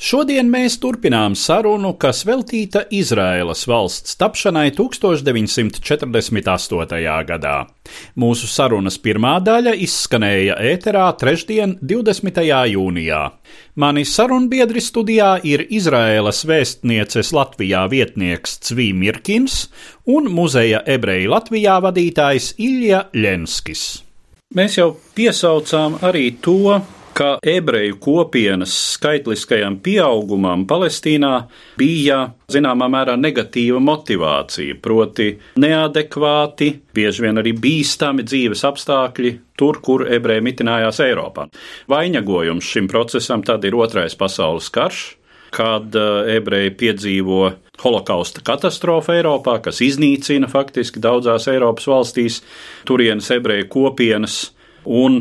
Šodien mēs turpinām sarunu, kas veltīta Izraēlas valsts tapšanai 1948. gadā. Mūsu sarunas pirmā daļa izskanēja ēterā trešdien, 20. jūnijā. Mani sarunbiedri studijā ir Izraēlas vēstnieces Latvijā vietnieks Cvī Mirkins un muzeja ebreju Latvijā vadītājs Ilja Ļenskis. Mēs jau piesaucām arī to, ka ebreju kopienas skaitliskajam pieaugumam Palestīnā bija zināmā mērā negatīva motivācija, proti neadekvāti, bieži vien arī bīstami dzīves apstākļi tur, kur ebreji mitinājās Eiropā. Vainagodījums šim procesam tad ir otrais pasaules karš, kad ebreji piedzīvo holokausta katastrofu Eiropā, kas iznīcina faktiski daudzās Eiropas valstīs turienes ebreju kopienas un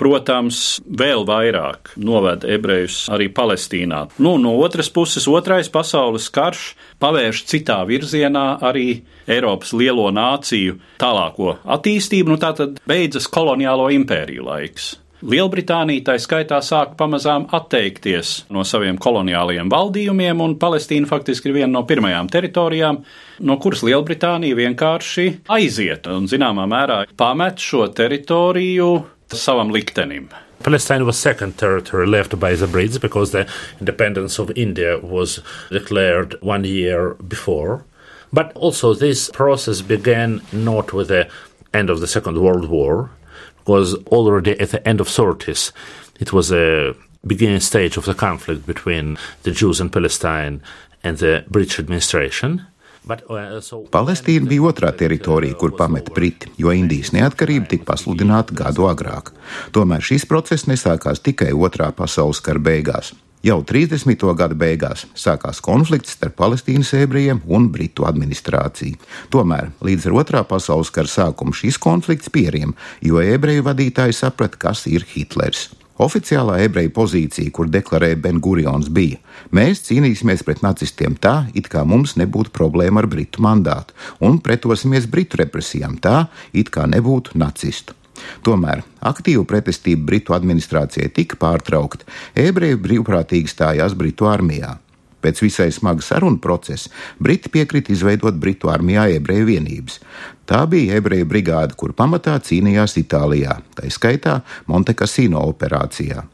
protams, vēl vairāk noved ebrejus arī Palestīnā. Nu, no otras puses, otrais pasaules karš pavērš citā virzienā arī Eiropas lielo nāciju tālāko attīstību, nu tā tad beidzas koloniālo impēriju laiks. Lielbritānija tā skaitā sāk pamazām atteikties no saviem koloniālajiem valdījumiem, un Palestīna faktiski ir viena no pirmajām teritorijām, no kuras Lielbritānija vienkārši aiziet un, zināmā mērā, pamet šo teritoriju savam liktenim. Palestine was second territory left by the Brits because the independence of India was declared one year before. But also, this process began not with the end of the Second World War, because already at the end of 30s, it was a beginning stage of the conflict between the Jews in Palestine and the British administration. Palestīna bija otrā teritorija, kur pameta Briti, jo Indijas neatkarība tika pasludināta gadu agrāk. Tomēr šis process nesākās tikai otrā pasaules kara beigās. Jau 30. gada beigās sākās konflikts starp Palestīnas ebrejiem un Britu administrāciju. Tomēr līdz ar otrā pasaules kara sākumu šis konflikts pieriem, jo ebreju vadītāji saprata, kas ir Hitlers. Oficiālā ebreju pozīcija, kur deklarēja Ben-Gurions, bija: Mēs cīnīsimies pret nacistiem tā, it kā mums nebūtu problēma ar britu mandātu, un pretosimies britu represijām tā, it kā nebūtu nacistu. Tomēr aktīva pretestība Britu administrācijai tika pārtraukta, ebreji brīvprātīgi stājās Britu armijā. Pēc visai smaga sarunu procesa Briti piekrita izveidot Britu armijā ebreju vienības. Tā bija ebreju brigāde, kur pamatā cīnījās Itālijā, tā skaitā Montekasino operācijā.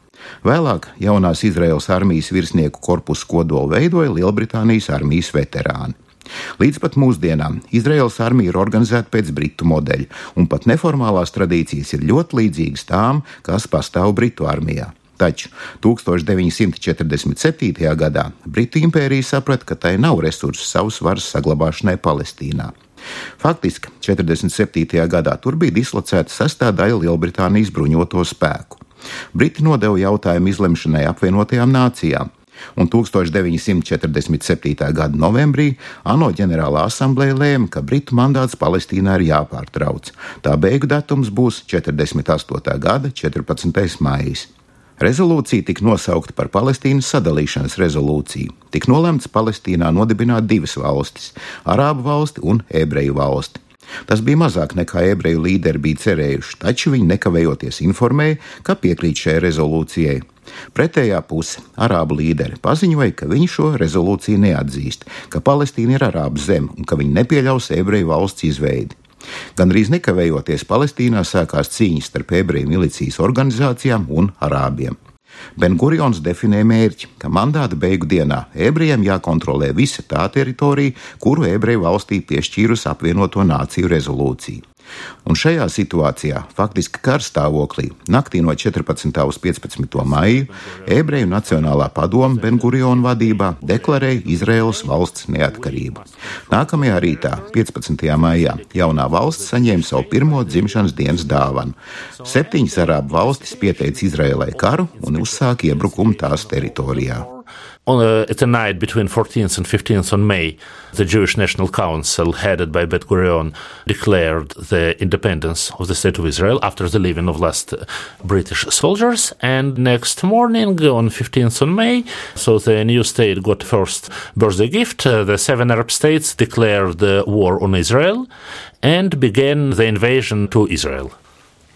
Vēlāk jaunās Izraels armijas virsnieku korpusu kodolu veidoja Lielbritānijas armijas veterāni. Līdz pat mūsdienām Izraels armija ir organizēta pēc britu modeļa, un pat neformālās tradīcijas ir ļoti līdzīgas tām, kas pastāv Britu armijā. Taču 1947. gadā Britu impērija saprata, ka tai nav resursu savas varas saglabāšanai Palestīnā. Faktiski 47. gadā tur bija dislocēta sastāvdaļa Lielbritānijas bruņoto spēku. Briti nodeva jautājumu izlemšanai apvienotajām nācijām, un 1947. gada novembrī ANO ģenerālā asambleja lēma, ka Britu mandāts Palestīnā ir jāpārtrauc. Tā beigu datums būs 48. gada 14. maijs. Rezolūcija tika nosaukta par Palestīnas sadalīšanas rezolūciju. Tik nolemts Palestīnā nodibināt divas valstis - Arābu valsti un Ebreju valsti. Tas bija mazāk nekā ebreju līderi bija cerējuši, taču viņi nekavējoties informēja, ka piekrīt šai rezolūcijai. Pretējā puse, arābu līderi, paziņoja, ka viņi šo rezolūciju neatzīst, ka Palestīna ir arābu zeme un ka viņi nepieļaus ebreju valsts izveidi. Gan arī nekavējoties Palestīnā sākās cīņas starp ebreju milicijas organizācijām un arābiem. Ben-Gurions definē mērķi, ka mandāta beigu dienā ebrejiem jākontrolē visa tā teritorija, kuru ebreju valstī piešķīrusi apvienoto nāciju rezolūcija. Un šajā situācijā, faktiski karstāvoklī, naktī no 14. uz 15. maiju, Ebreju Nacionālā padoma Benguriona vadībā deklarēja Izraēlas valsts neatkarību. Nākamajā rītā, 15. maijā, jaunā valsts saņēma savu pirmo dzimšanas dienas dāvanu. Septiņas arābu valstis pieteica Izraēlai karu un uzsāka iebrukumu tās teritorijā. On uh, the night between 14th and 15th on May, the Jewish National Council, headed by Bet Gurion, declared the independence of the State of Israel after the leaving of last uh, British soldiers. And next morning, on 15th on May, so the new state got first birthday gift. Uh, the seven Arab states declared the war on Israel and began the invasion to Israel.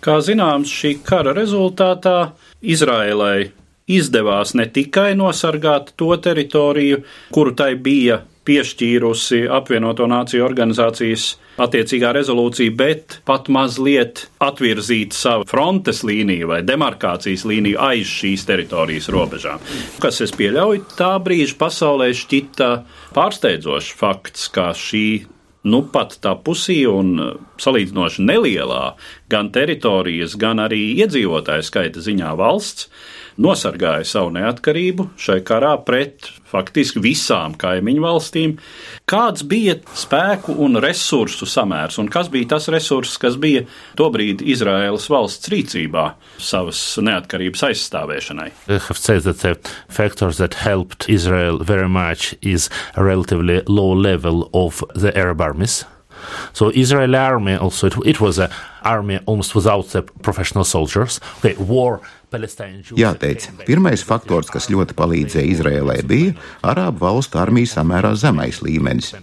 Kā zināms, šī kara rezultātā Izraēlai izdevās ne tikai nosargāt to teritoriju, kuru tai bija piešķīrusi apvienoto nāciju organizācijas attiecīgā rezolūcija, bet pat mazliet atvirzīt savu frontes līniju vai demarkācijas līniju aiz šīs teritorijas robežām. Kas es pieļauju, tā brīža pasaulē šķita pārsteidzošs fakts, kā šī nu pat tā pusī un salīdzinoši nelielā gan teritorijas, gan arī iedzīvotāju skaita ziņā valsts nosargāja savu neatkarību šai karā pret faktiski visām kaimiņu valstīm. Kāds bija spēku un resursu samērs, un kas bija tas resurss, kas bija tobrīd Izraēlas valsts rīcībā savas neatkarības aizstāvēšanai? The factors that helped Israel very much is a relatively low level of the Arab armies. So Israeli army also it, it was an army almost without the professional soldiers. Okay, war Jāteic, pirmais faktors, kas ļoti palīdzēja Izrēlai, bija Arābu valstu armijas samērā zemais līmenis.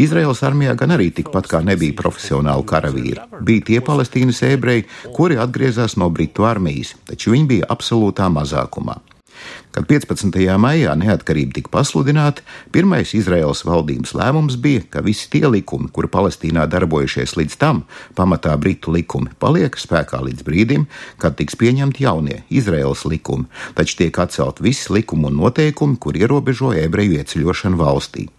Izraels armijā gan arī tikpat kā nebija profesionāli karavīri. Bija tie palestīnas ebreji, kuri atgriezās no Britu armijas, taču viņi bija absolūtā mazākumā. Kad 15. maijā neatkarība tika pasludināta, pirmais Izraēlas valdības lēmums bija, ka visi tie likumi, kuri Palestīnā darbojušies līdz tam, pamatā britu likumi, paliek spēkā līdz brīdim, kad tiks pieņemti jaunie Izraēlas likumi, taču tiek atcelt visi likumi un noteikumi, kur ierobežo ebreju ieceļošanu valstī.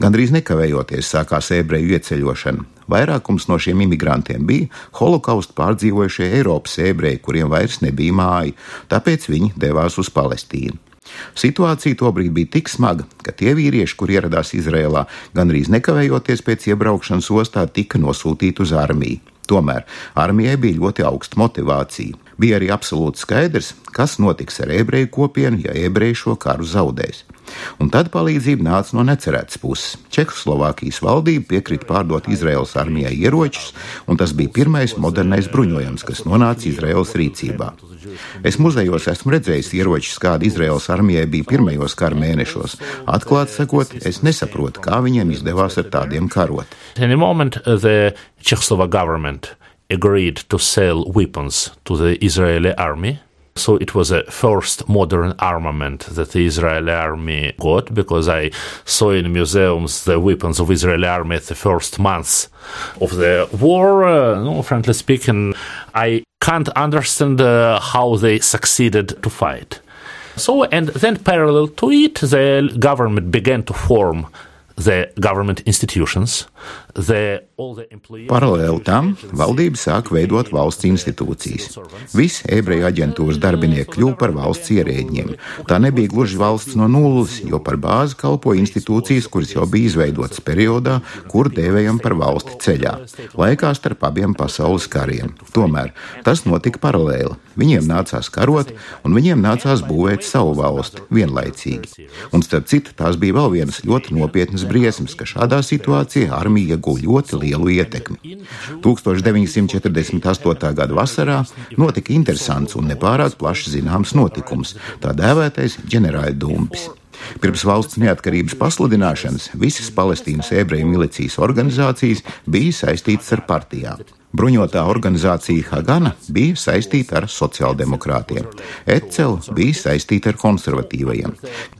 Gandrīz nekavējoties sākās ebreju ieceļošana. Vairākums no šiem imigrantiem bija holokaustu pārdzīvojušie Eiropas ebreji, kuriem vairs nebija māja, tāpēc viņi devās uz Palestīnu. Situācija tobrīd bija tik smaga, ka tie vīrieši, kur ieradās Izrēlā, gandrīz nekavējoties pēc iebraukšanas ostā, tika nosūtīti uz armiju. Tomēr armijai bija ļoti augsta motivācija. Bija arī absolūti skaidrs, kas notiks ar ebreju kopienu, ja ebreji šo karu zaudēs. Un tad palīdzība nāca no necerētas puses. Čehoslovākijas valdība piekrita pārdot Izraels armijai ieročus, un tas bija pirmais modernais bruņojums, kas nonāca Izraels rīcībā. Es muzejos esmu redzējis ieročus, kādi Izraels armijai bija pirmajos kara mēnešos. Atklāti sakot, es nesaprotu, kā viņiem izdevās ar tādiem karot. Agreed to sell weapons to the Israeli army So it was a first modern armament that the Israeli army got because I saw in museums the weapons of Israeli army at the first months of the war. Uh, no, frankly speaking, I can't understand uh, how they succeeded to fight. So, and then parallel to it, the government began to form the government institutions. Paralēli tam valdība sāk veidot valsts institūcijas. Visi ebreju aģentūras darbinieki kļuva par valsts ierēģiem. Tā nebija gluži valsts no nulles, jo par bāzi kalpoja institūcijas, kuras jau bija izveidotas periodā, kur dēvējam par valsti ceļā, laikā starp abiem pasaules kariem. Tomēr tas notika paralēli. Viņiem nācās karot, un viņiem nācās būvēt savu valsti vienlaicīgi. Un starp citu, tās bija vēl vienas ļoti nopietnas briesmas, ka šādā situācijā armija ieguva ļoti lielu ietekmi. 1948. gada vasarā notika interesants un nepārāk plaši zināms notikums - tā dēvētais ģenerāla dumpis. Pirms valsts neatkarības pasludināšanas visas Palestīnas ebreju milicijas organizācijas bija saistītas ar partijām. Bruņotā organizācija Hagana bija saistīta ar sociāldemokrātiem, Ecel bija saistīta ar konservatīvajiem.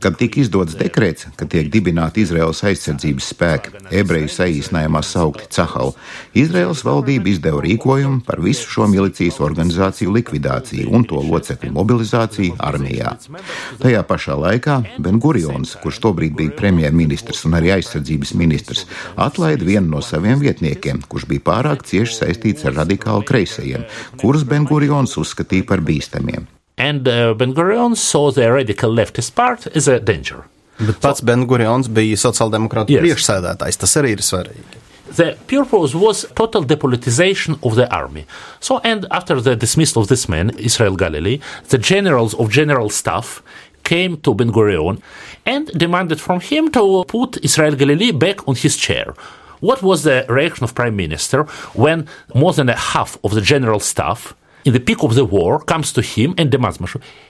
Kad tika izdots dekrets, ka tiek dibināta Izraels aizsardzības spēki, ebreju saīsinājumā saukti Cahal, Izraels valdība izdeva rīkojumu par visu šo milicijas organizāciju likvidāciju un to locekļu mobilizāciju armijā. Tajā pašā laikā Ben-Gurions, kurš tobrīd bija premjerministrs un arī aizsardzības ministrs, atlaida vienu no saviem vietniekiem, kurš bija pārāk cieši saistīts saistīts ar radikālu kreisajiem, kurus Bengurions uzskatīja par bīstamiem. And uh, Ben Gurion saw the radical leftist part as a danger. Bet pats Bengurions bija sociāldemokrāta Yes. priekšsēdētājs. Tas arī ir svarīgi. The purpose was total depolitization of the army. So, and after the dismissal of this man, Israel Galilee, the generals of general staff came to Ben Gurion and demanded from him to put Israel Galilee back on his chair. What was the reaction of prime minister when more than a half of the general staff, in the peak of the war, comes to him and demands?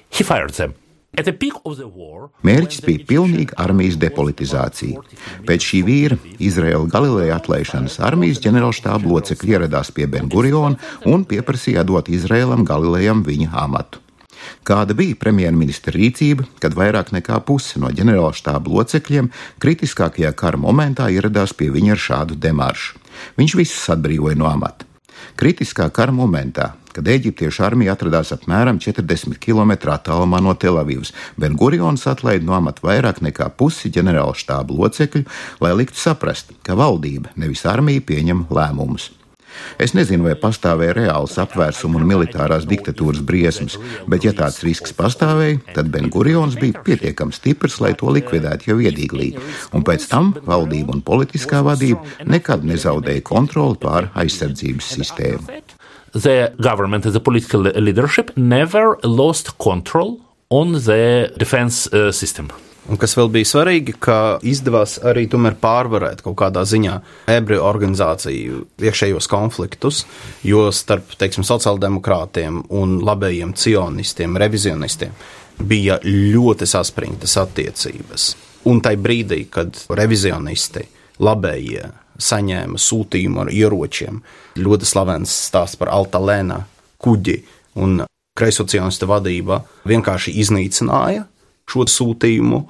He fired them. At the peak of the war, Mērķis bija pilnīga armijas depolitizācija. Pēc šī vīra, Izraēla Galileja atlaišanas, armijas ģenerālštāba locekļi ieradās pie Benguriona un pieprasīja dot Izraēlam Galilejam viņa amatu. Kāda bija premjerministra rīcība, kad vairāk nekā puse no ģenerālštāba locekļiem kritiskākajā kara momentā ieradās pie viņa ar šādu demāršu? Viņš visus atbrīvoja no amata. Kritiskā kara momentā, kad eģiptiešu armija atradās apmēram 40 km attālumā no Telavivas, Bengurions atlaida no amata vairāk nekā pusi ģenerāla štāba locekļu, lai liktu saprast, ka valdība, nevis armija, pieņem lēmumus. Es nezinu, vai pastāvēja reāls apvērsuma un militārās diktatūras briesmas, bet, ja tāds risks pastāvēja, tad Bengurions bija pietiekami stiprs, lai to likvidētu jau iedīglī, un pēc tam valdība un politiskā vadība nekad nezaudēja kontroli pār aizsardzības sistēmu. the government and the political leadership never lost control on the defense uh, system. Un kas vēl bija svarīgi, ka izdevās arī pārvarēt kaut kādā ziņā ebreju organizāciju iekšējos konfliktus, jo starp, teiksim, sociāldemokrātiem un labējiem cionistiem, revizionistiem bija ļoti saspringtas attiecības. Un tai brīdī, kad revizionisti, labējie, saņēma sūtījumu ar ieročiem, ļoti slavens stāsts par Altalēna kuģi un kreisocionistu vadība vienkārši iznīcināja šo sūtījumu.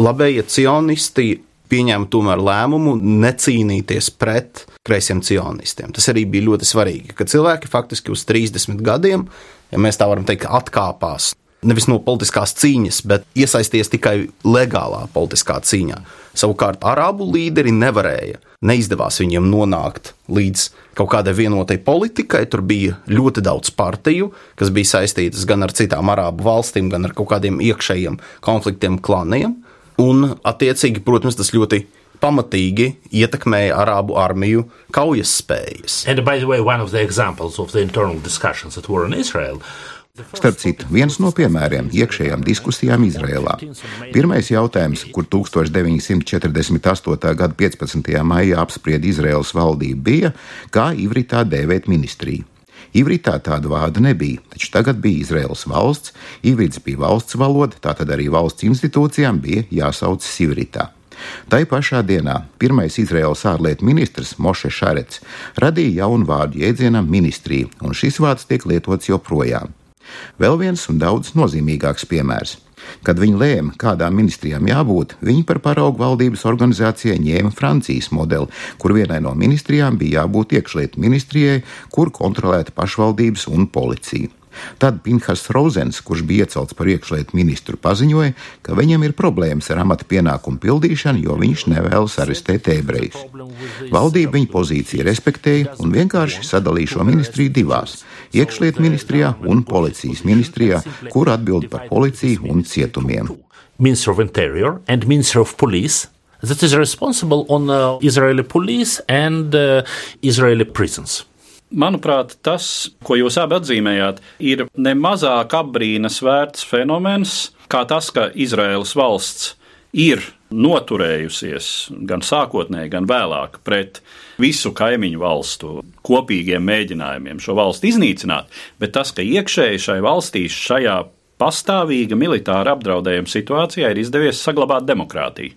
Labējie cionisti pieņēma tomēr lēmumu necīnīties pret kreisiem cionistiem. Tas arī bija ļoti svarīgi, ka cilvēki faktiski uz 30 gadiem, ja mēs tā varam teikt, atkāpās nevis no politiskās cīņas, bet iesaisties tikai legālā politiskā cīņā. Savukārt arābu līderi nevarēja, neizdevās viņiem nonākt līdz kaut kādai vienotai politikai. Tur bija ļoti daudz partiju, kas bija saistītas gan ar citām arābu valstīm, gan ar kaut kādiem iekšējiem konfliktiem, klaniem. Un, attiecīgi, protams, tas ļoti pamatīgi ietekmēja arābu armiju kaujas spējas. And by the way, one of the examples of the internal discussions that were in Israel Starp citu, viens no piemēriem iekšējām diskusijām Izrēlā. Pirmais jautājums, kur 1948. gada 15. maijā apsprieda Izraēlas valdība, bija, kā ivritā dēvēt ministriju. Ivritā tāda vārda nebija, taču tagad bija Izraels valsts, ivrits bija valsts valoda, tātad arī valsts institūcijām bija jāsaucas ivritā. Tai pašā dienā pirmais Izraels ārlietu ministrs Moše Šarets radīja jaunu vārdu jēdzienam ministrija, un šis vārds tiek lietots joprojām. Vēl viens un daudz nozīmīgāks piemērs. Kad viņi lēma, kādām ministrijām jābūt, viņi par paraugu valdības organizācijai ņēma Francijas modeli, kur vienai no ministrijām bija jābūt iekšlietu ministrijai, kur kontrolēta pašvaldības un policija. Tad Pinhas Rozens, kurš bija iecelts par iekšlietu ministru, paziņoja, ka viņam ir problēmas ar amata pienākumu pildīšanu, jo viņš nevēlas arestēt ebrejus. Valdība viņa pozīciju respektēja un vienkārši sadalīja šo ministriju divās - iekšlietu ministrijā un policijas ministrijā, kur atbild par policiju un cietumiem. Minister of Interior and Minister of Police that is responsible on uh, Israeli police and uh, Israeli prisons. Manuprāt, tas, ko jūs abi atzīmējāt, ir nemazāk apbrīnas vērts fenomens, kā tas, ka Izraēlas valsts ir noturējusies gan sākotnēji, gan vēlāk pret visu kaimiņu valstu kopīgiem mēģinājumiem šo valsti iznīcināt, bet tas, ka iekšēji šai valstī šajā pastāvīga militāra apdraudējuma situācijā ir izdevies saglabāt demokrātiju.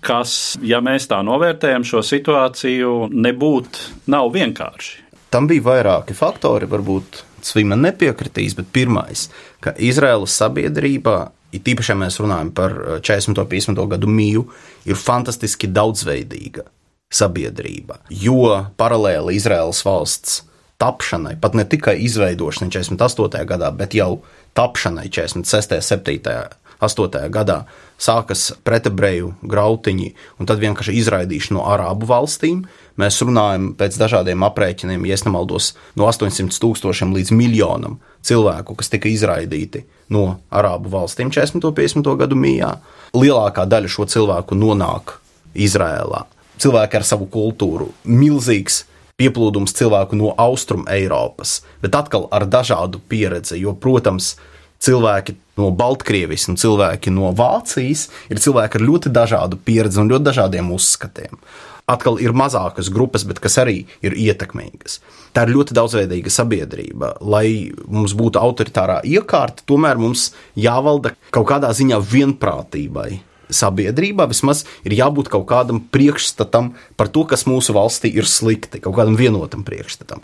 Kas, ja mēs tā novērtējam šo situāciju, nebūtu nav vienkārši. Tam bija vairāki faktori, varbūt Svima nepiekritīs, bet pirmais, ka Izraēlas sabiedrībā, it īpaši, ja mēs runājam par 40. un 50. gadu mīju, ir fantastiski daudzveidīga sabiedrība. Jo paralēli Izraēlas valsts tapšanai, pat ne tikai izveidošanai 48. gadā, bet jau tapšanai 46. un 7. 8. gadā sākas pretebreju grautiņi un tad vienkārši izraidīšana no arābu valstīm. Mēs runājam pēc dažādiem aprēķiniem, ja nemaldos, no 800 tūkstošiem līdz miljonam cilvēku, kas tika izraidīti no arābu valstīm 40. un 50. gadu mijā. Lielākā daļa šo cilvēku nonāk Izrēlā. Cilvēki ar savu kultūru, milzīgs pieplūdums cilvēku no Austrum Eiropas, bet atkal ar dažādu pieredzi, jo, protams, cilvēki no Baltkrievijas un cilvēki no Vācijas ir cilvēki ar ļoti dažādu pieredzi un ļoti dažādiem uzskatiem. Atkal ir mazākas grupas, bet kas arī ir ietekmīgas. Tā ir ļoti daudzveidīga sabiedrība. Lai mums būtu autoritārā iekārta, tomēr mums jāvalda kaut kādā ziņā vienprātībai sabiedrībā vismaz ir jābūt kaut kādam priekšstatam par to, kas mūsu valstī ir slikti, kaut kādam vienotam priekšstatam.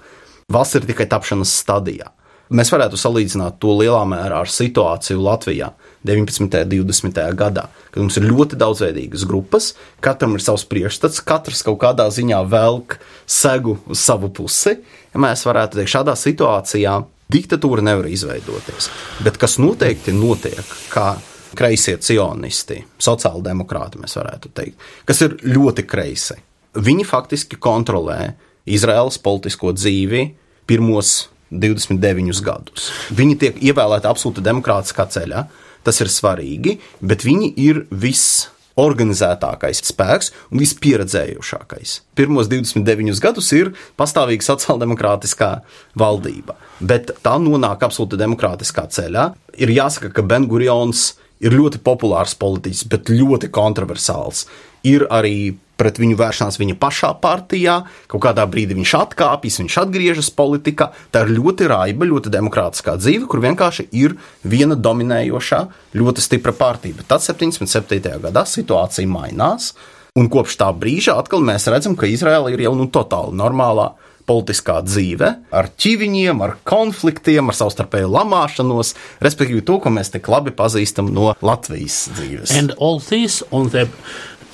Valsts ir tikai tapšanas stadijā. Mēs varētu salīdzināt to lielā mērā ar situāciju Latvijā 19. un 20. gadā, kad mums ir ļoti daudzveidīgas grupas, katram ir savs priekšstats, katrs kaut kādā ziņā velk segu uz savu pusi. Ja mēs varētu teikt, šādā situācijā diktatūra nevar izveidoties. Bet kas noteikti notiek, kā kreisie cionisti, sociāldemokrāti, mēs varētu teikt, kas ir ļoti kreisi. Viņi faktiski kontrolē Izraēlas politisko dzīvi pirmos 29 gadus. Viņi tiek ievēlēti absolūti demokrātiskā ceļā. Tas ir svarīgi, bet viņi ir viss organizētākais spēks un vispieredzējušākais. Pirmos 29 gadus ir pastāvīga sociāldemokrātiskā valdība, bet tā nonāk absolūti demokrātiskā ceļā. Ir jāsaka, ka Ben-Gurions ir ļoti populārs politiķis, bet ļoti kontroversāls. Ir arī pret viņu vēršanās viņa pašā partijā, kaut kādā brīdī viņš atkāpjas, viņš atgriežas politikā. Tā ir ļoti raiba, ļoti demokrātiskā dzīve, kur vienkārši ir viena dominējošā, ļoti stipra partija. Bet tad 77. gadā situācija mainās, un kopš tā brīža atkal mēs redzam, ka Izraela ir jau nu totāli normālā politiskā dzīve, ar ķīviņiem, ar konfliktiem, ar savstarpēju lamāšanos, respektīvi to, ko mēs tik labi pazīstam no Latvijas dzīves.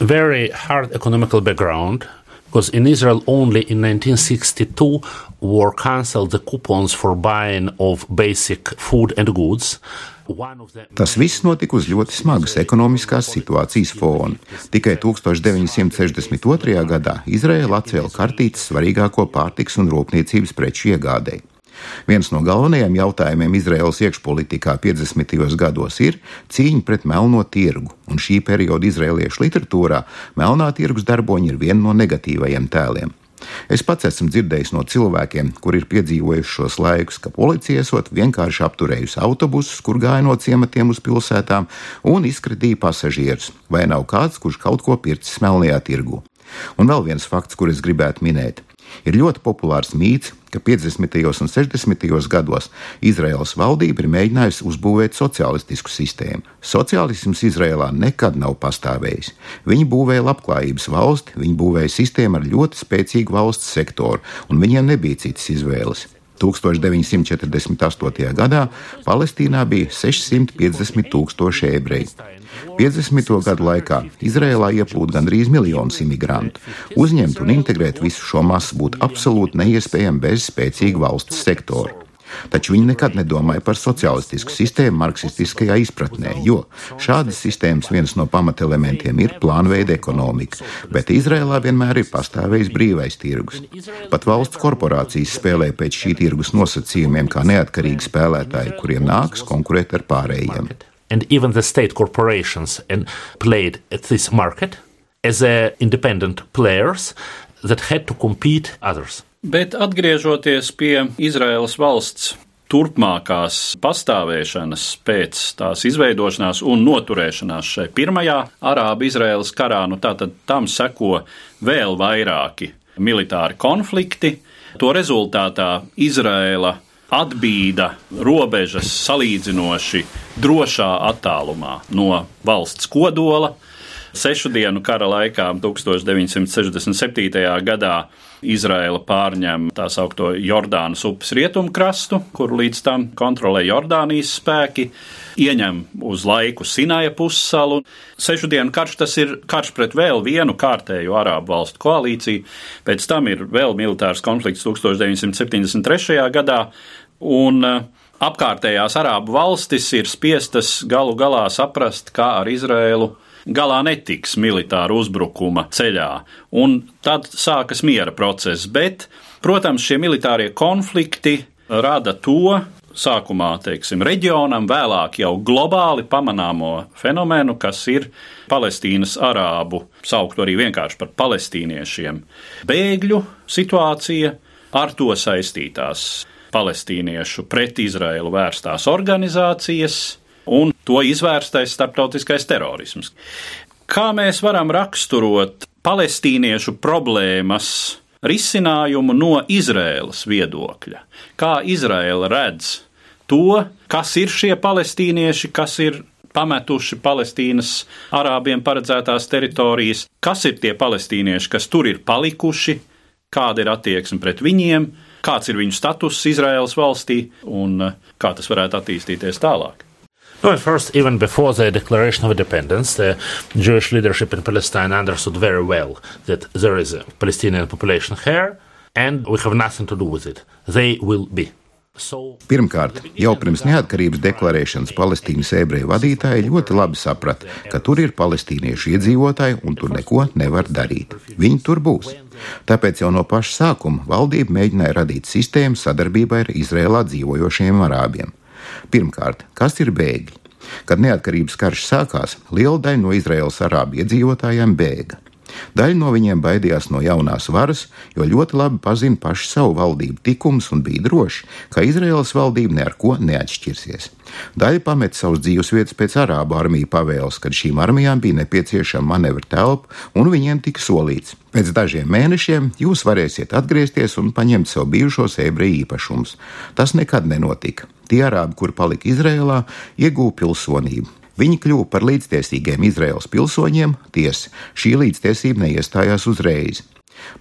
Very hard economical background because in Israel only in 1962 were cancelled the coupons for buying of basic food and goods. Tas viss notika uz ļoti smagas ekonomiskās situācijas fona. Tikai 1962. gadā Izraela atcēla kartītes svarīgāko pārtiks un rūpniecības preču iegādēji. Viens no galvenajiem jautājumiem Izraels iekšpolitikā 50. gados ir cīņa pret melno tirgu, un šī perioda izraeliešu literatūrā melnā tirgus darboņi ir viena no negatīvajiem tēliem. Es pats esmu dzirdējis no cilvēkiem, kur ir piedzīvojuši šos laikus, ka policija esot vienkārši apturējusi autobusus, kur gāja no ciematiem uz pilsētām un izskatīja pasažierus, vai nav kāds, kurš kaut ko pircis melnajā tirgu. Un vēl viens fakts, kur es gribētu minēt. Ir ļoti populārs mīts, ka 50. un 60. gados Izraels valdība ir mēģinājusi uzbūvēt sociālistisku sistēmu. Sociālisms Izrēlā nekad nav pastāvējis. Viņi būvēja labklājības valsti, viņi būvēja sistēmu ar ļoti spēcīgu valsts sektoru, un viņiem nebija citas izvēles. 1948. gadā Palestīnā bija 650 tūkstoši ebreju. 50. gadu laikā Izrēlā ieplūda gandrīz miljons imigrantu. Uzņemt un integrēt visu šo masu būtu absolūti neiespējami bez spēcīga valsts sektora. Taču viņi nekad nedomāja par sociālistisku sistēmu marksistiskajā izpratnē, jo šādas sistēmas viens no pamatelementiem ir plānveida ekonomika, bet Izrēlā vienmēr ir pastāvējis brīvais tirgus. Pat valsts korporācijas spēlē pēc šī tirgus nosacījumiem kā neatkarīgi spēlētāji, kuriem nāks konkurēt ar pārējiem. And even the state corporations and played at this market as independent players that had to compete others. Bet atgriežoties pie Izraēlas valsts turpmākās pastāvēšanas pēc tās izveidošanās un noturēšanās šai pirmajā Arābu-Izraēlas karā, nu tātad tam seko vēl vairāki militāri konflikti. To rezultātā Izraēla atbīda robežas salīdzinoši drošā attālumā no valsts kodola. Sešu dienu kara laikā, 1967. gadā, Izraela pārņem tā saucamo Jordānas upes rietumkrastu, kuru līdz tam kontrolē Jordānijas spēki, ieņem uz laiku Sinaja pussalu. Sešu dienu karš tas ir karš pret vēl vienu kārtēju arābu valstu koalīciju, pēc tam ir vēl militārs konflikts 1973. gadā, un uh, apkārtējās arābu valstis ir spiestas galu galā saprast, kā ar Izrēlu galā netiks militāra uzbrukuma ceļā, un tad sākas miera process. Bet, protams, šie militārie konflikti rada to, sākumā teiksim, reģionam, vēlāk jau globāli pamanāmo fenomenu, kas ir Palestīnas arābu, sauktu arī vienkārši par palestīniešiem. Bēgļu situācija ar to saistītās palestīniešu pret Izraēlu vērstās organizācijas un to izvērstais starptautiskais terorisms. Kā mēs varam raksturot palestīniešu problēmas risinājumu no Izraēlas viedokļa. Kā Izraēla redz to, kas ir šie palestīnieši, kas ir pametuši Palestīnas arābiem paredzētās teritorijas, kas ir tie palestīnieši, kas tur ir palikuši, kāda ir attieksme pret viņiem, kāds ir viņu status Izraēlas valstī un kā tas varētu attīstīties tālāk. No, at first, even before the declaration of independence, the Jewish leadership in Palestine understood very well that there is a Palestinian population here, and we have nothing to do with it. They will be. Pirmkārt, jau pirms neatkarības deklarēšanas Palestīnas ebreju vadītāji ļoti labi saprata, ka tur ir palestīniešu iedzīvotāji un tur neko nevar darīt. Viņi tur būs. Tāpēc jau no paša sākuma valdība mēģināja radīt sistēmu sadarbībai ar Izrēlā dzīvojošiem arābiem. Pirmkārt, kas ir bēgļi? Kad neatkarības karš sākās, liela daļa no Izraēlas arābu iedzīvotājiem bēga. Daļa no viņiem baidījās no jaunās varas, jo ļoti labi pazina pašu savu valdību tikumus un bija droši, ka Izraēlas valdība neko neatšķirsies. Daļa pameta savus dzīves vietas pēc arābu armiju pavēles, kad šīm armijām bija nepieciešama manevra telpa, un viņiem tika solīts: pēc dažiem mēnešiem jūs varēsiet atgriezties un paņemt sev bijušos ebreju īpašumus. Tas nekad nenotika. Tie arābi, kuri palika Izrēlā, ieguva pilsonību. Viņi kļuva par līdztiesīgiem Izraels pilsoņiem, tiesa šī līdztiesība neiestājās uzreiz.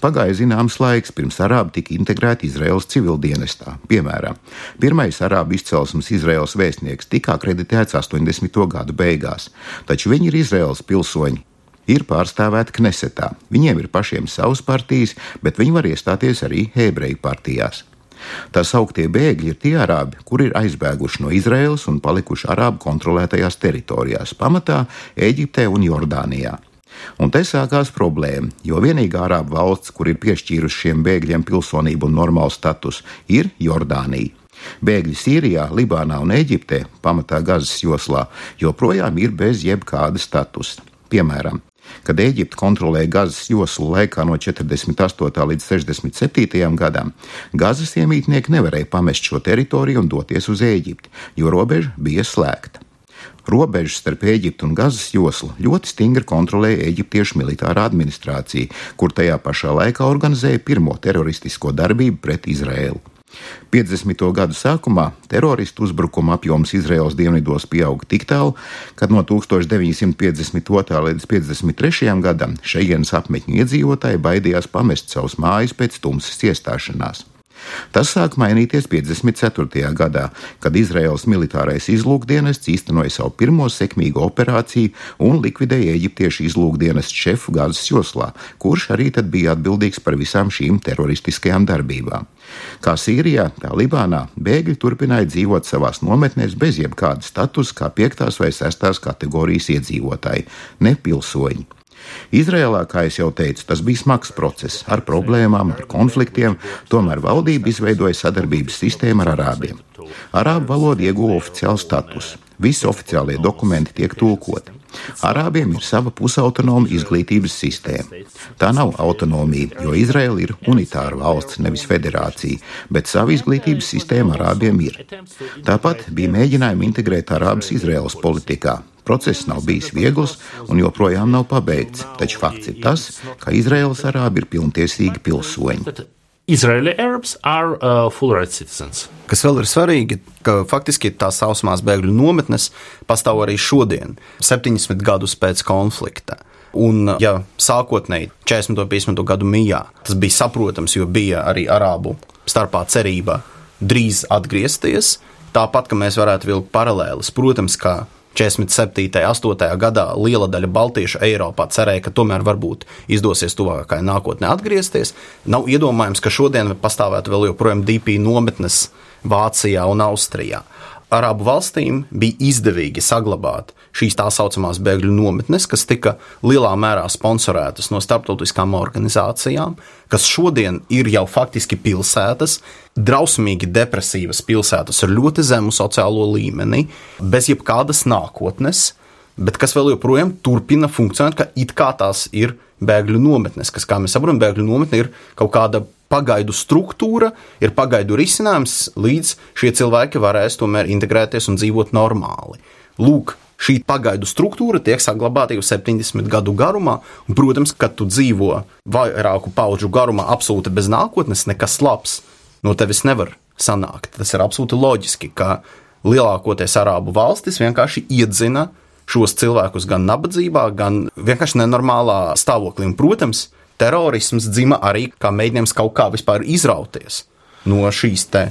Pagāja zināms laiks, pirms arābi tika integrēti Izraels civildienestā. Piemēram, pirmais arābu izcelsmes Izraels vēstnieks tika akreditēts 80. gadu beigās, taču viņi ir Izraels pilsoņi. Ir pārstāvēti Knesetā. Viņiem ir pašiem savas partijas, bet viņi var iestāties arī ebreju partijās. Tā sauktie bēgļi ir tie arābi, kuri ir aizbēguši no Izraēlas un palikuši arābu kontrolētajās teritorijās, pamatā Eģiptē un Jordānijā. Un te sākās problēma, jo vienīgā arābu valsts, kur ir piešķīrusi šiem bēgļiem pilsonību un normālu statusu, ir Jordānija. Bēgļi Sīrijā, Libānā un Eģiptē, pamatā Gazas joslā, joprojām ir bez jebkāda statusa. Piemēram, Kad Eģipte kontrolēja Gazas joslu laikā no 48. līdz 67. gadam, Gazas iemītnieki nevarēja pamest šo teritoriju un doties uz Eģipti, jo robeža bija slēgta. Robežu starp Eģiptu un Gazas joslu ļoti stingri kontrolēja eģiptiešu militārā administrācija, kur tajā pašā laikā organizēja pirmo teroristisko darbību pret Izraēlu. 50. gadu sākumā teroristu uzbrukuma apjoms Izraels dienvidos pieauga tik tālu, ka no 1952. līdz 53. gadam šejienes apmetņu iedzīvotāji baidījās pamest savus mājas pēc tumsas iestāšanās. Tas sāk mainīties 54. gadā, kad Izraels militārais izlūkdienests īstenoja savu pirmo sekmīgo operāciju un likvidēja eģiptiešu izlūkdienestu šefu Gāzes joslā, kurš arī tad bija atbildīgs par visām šīm teroristiskajām darbībām. Kā Sīrijā, tā Libānā bēgļi turpināja dzīvot savās nometnēs bez jebkāda statusa, kā 5. vai 6. kategorijas iedzīvotāji, ne pilsoņi. Izrēlā, kā jau teicu, tas bija smags process ar problēmām, ar konfliktiem, tomēr valdība izveidoja sadarbības sistēmu ar arābiem. Arābu valoda ieguva oficiālu statusu. Visi oficiālie dokumenti tiek tulkoti. Arābiem ir sava pusautonoma izglītības sistēma. Tā nav autonomija, jo Izraela ir unitāra valsts, nevis federācija, bet sava izglītības sistēma arābiem ir. Tāpat bija mēģinājumi integrēt arābus Izraels politikā. Process nav bijis viegls un joprojām nav pabeigts, taču fakts ir tas, ka Izraels arābi ir pilntiesīgi pilsoņi. Israeli Arabs are uh, full rights citizens. Kas vēl ir svarīgi, ka faktiski tās sausumās bēgļu nometnes pastāv arī šodien, 70 gadus pēc konflikta. Un, ja sākotnēji 40. un 50. gadu mijā tas bija saprotams, jo bija arī arābu starpā cerība drīz atgriezties, tāpat, ka mēs varētu vilkt paralēlis, protams, ka 47. un 8. gadā liela daļa Baltiešu Eiropā cerēja, ka tomēr varbūt izdosies tuvākajā nākotnē atgriezties. Nav iedomājams, ka šodien pastāvētu vēl joprojām DP nometnes Vācijā un Austrijā. Arābu valstīm bija izdevīgi saglabāt šīs tā saucamās bēgļu nometnes, kas tika lielā mērā sponsorētas no starptautiskām organizācijām, kas šodien ir jau faktiski pilsētas, drausmīgi depresīvas pilsētas ar ļoti zemu sociālo līmeni, bez jebkādas nākotnes, bet kas vēl joprojām turpina funkcionēt, ka it kā tās ir bēgļu nometnes, kas, kā mēs saprotam, bēgļu nometne ir kaut kāda pagaidu struktūra, ir pagaidu risinājums, līdz šie cilvēki varēs tomēr integrēties un dzīvot normāli. Lūk, šī pagaidu struktūra tiek saglabāta jau 70 gadu garumā, un, protams, kad tu dzīvo vairāku pauģu garumā absolūti bez nākotnes, nekas labs no tevis nevar sanākt. Tas ir absolūti loģiski, ka lielākoties arābu valstis vienkārši iedzina šos cilvēkus gan nabadzībā, gan vienkārši nenormālā stāvoklī. Un, protams, terorisms dzima arī kā mēģinājums kaut kā vispār izrauties no šīs te.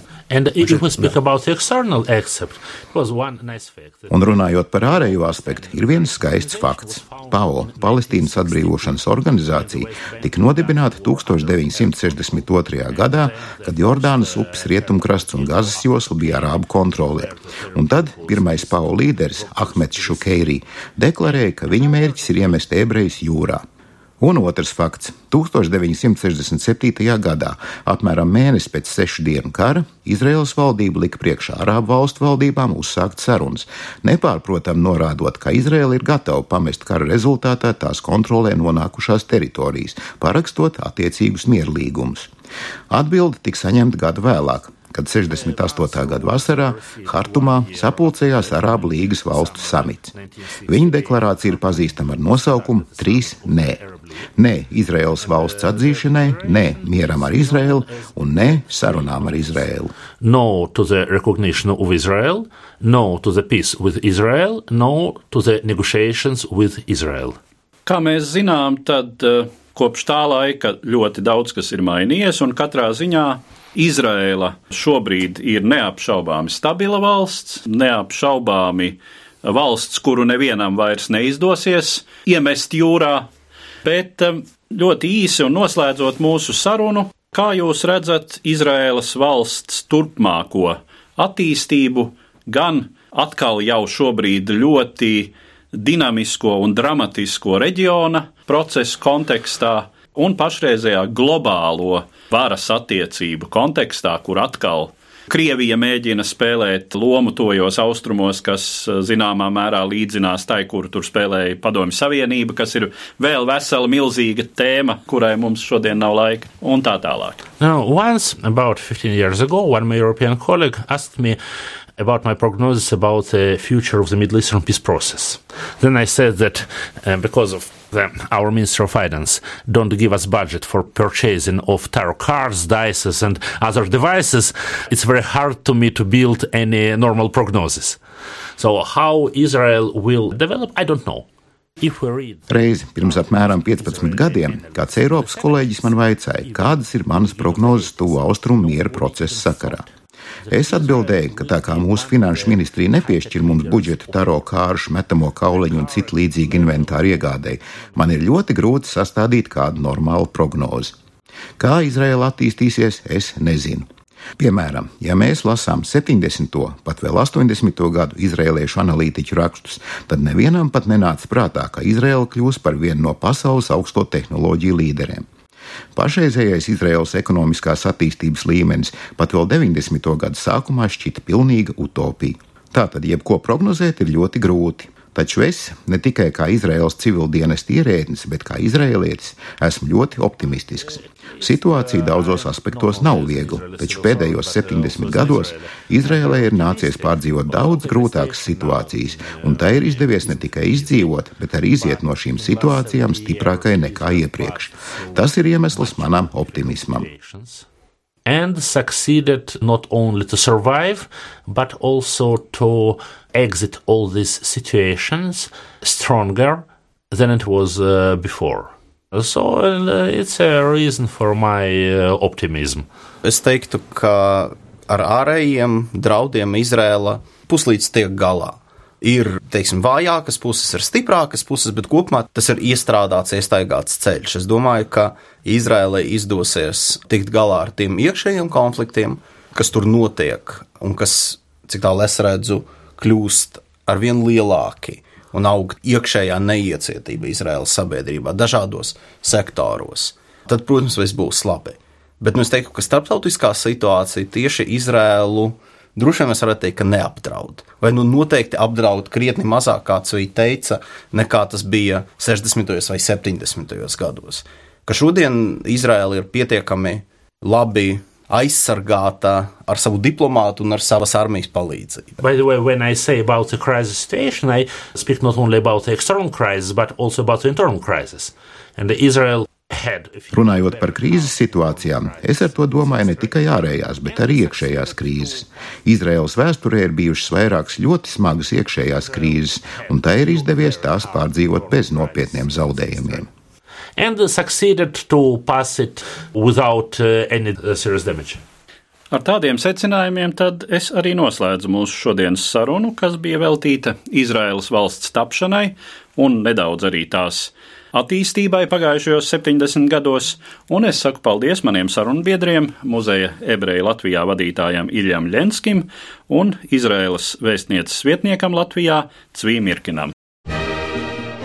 Un runājot par ārējo aspektu, ir viens skaists fakts. PAO, Palestīnas atbrīvošanas organizācija, tika nodibināta 1962. gadā, kad Jordānas upes rietumkrasts un Gazas josla bija arābu kontrolē. Un tad pirmais PAO līderis, Ahmeds Šukeirī, deklarēja, ka viņa mērķis ir iemest ebrejus jūrā. Un otrs fakts - 1967. gadā, apmēram mēnesi pēc sešu dienu kara, Izraels valdība lika priekšā Arābu valstu valdībām uzsākt sarunas, nepārprotam norādot, ka Izraela ir gatava pamest kara rezultātā tās kontrolē nonākušās teritorijas, parakstot attiecīgus mierlīgumus. Atbilde tika saņemta gadu vēlāk, kad 68. gada vasarā Hartumā sapulcējās Arābu līgas valstu samits. Viņa deklarācija ir pazīstama ar nosaukumu Trīs Nē. Nē Izraels valsts atzīšanai, nē mieram ar Izraelu un nē sarunām ar Izraelu. No to the recognition of Israel, no to the peace with Israel, no to the negotiations with Israel. Kā mēs zinām, tad uh, kopš tā laika ļoti daudz kas ir mainījies, un katrā ziņā Izraela šobrīd ir neapšaubāmi stabila valsts, neapšaubāmi valsts, kuru nevienam vairs neizdosies iemest jūrā. Bet um, ļoti īsi un noslēdzot mūsu sarunu, kā jūs redzat Izraēlas valsts turpmāko attīstību, gan atkal jau šobrīd ļoti dinamisko un dramatisko reģiona procesu kontekstā, un pašreizējā globālo varas attiecību kontekstā, kur atkal Krievija mēģina spēlēt lomu tojos austrumos, kas zināmā mērā līdzinās tai, kur tur spēlēja Padomju Savienība, kas ir vēl vesela milzīga tēma, kurai mums šodien nav laika, un tā tālāk. Now, once, about 15 years ago, one my European colleague asked me about my prognosis about the future of the Middle Eastern peace process. Then I said that uh, because of the, our Minister of Finance don't give us budget for purchasing of tarot cards, dices, and other devices, it's very hard to me to build any normal prognosis. So how Israel will develop, I don't know. Reizi pirms apmēram 15 gadiem kāds Eiropas kolēģis man vaicāja, kādas ir manas prognozes tuvu austrumu miera procesa sakarā. Es atbildēju, ka tā kā mūsu finanšu ministrija nepiešķir mums budžetu taro kāršu, metamo kauliņu un citu līdzīgu inventāru iegādēji, man ir ļoti grūti sastādīt kādu normālu prognozi. Kā Izraela attīstīsies, es nezinu. Piemēram, ja mēs lasām 70. pat vēl 80. gadu izrēliešu analītiķu rakstus, tad nevienam pat nenāca prātā, ka Izraela kļūs par vienu no pasaules augsto tehnoloģiju līderiem. Pašreizējais Izraels ekonomiskās attīstības līmenis pat vēl 90. gadu sākumā šķita pilnīga utopija. Tātad jebko prognozēt ir ļoti grūti. Taču es, ne tikai kā Izraels civildienas ierēdnis, bet kā izrēlietis, esmu ļoti optimistisks. Situācija daudzos aspektos nav viegla, taču pēdējos 70 gados Izrēlē ir nācies pārdzīvot daudz grūtākas situācijas, un tā ir izdevies ne tikai izdzīvot, bet arī iziet no šīm situācijām stiprākai nekā iepriekš. Tas ir iemesls manam optimismam. and succeeded not only to survive but also to exit all these situations stronger than it was uh, before. So uh, it's a reason for my uh, optimism. Es teiktu, ka ar ārējiem draudiem Izrēla puslīdz tiek galā. Ir teiksim, vājākas puses, ir stiprākas puses, bet kopumā tas ir iestrādāts, iestaigāts ceļš. Es domāju, ka Izrēlai izdosies tikt galā ar tiem iekšējiem konfliktiem, kas tur notiek un kas, cik tālu es redzu, kļūst ar vien lielāki un aug iekšējā neiecietība Izraēlas sabiedrībā, dažādos sektoros, tad, protams, viss būs labi. Bet nu, es teiktu, ka starptautiskā situācija tieši Izraēlu droši vien mēs varētu teikt, ka neapdraud. Vai nu noteikti apdraud krietni mazāk, kā Cvīte teica, nekā tas bija 60. vai 70. gados. Ka šodien Izraēla ir pietiekami labi aizsargāta ar savu diplomātu un ar savas armijas palīdzību. By the way, when I say about the crisis situation, I speak not only about the external crisis, but also about the internal crisis. And Israel Runājot par krīzes situācijām, es ar to domāju ne tikai ārējās, bet arī iekšējās krīzes. Izraels vēsturē ir bijušas vairākas ļoti smagas iekšējās krīzes, un tā ir izdevies tās pārdzīvot bez nopietniem zaudējumiem. And succeeded to pass it without uh, any uh, serious damage. Ar tādiem secinājumiem tad es arī noslēdzu mūsu šodienas sarunu, kas bija veltīta Izraēlas valsts tapšanai un nedaudz arī tās attīstībai pagājušajos 70 gados, un es saku paldies maniem sarunbiedriem, muzeja ebreju Latvijā vadītājam Iļam Ļenskim un Izraēlas vēstnieces vietniekam Latvijā Cvīmirkinam.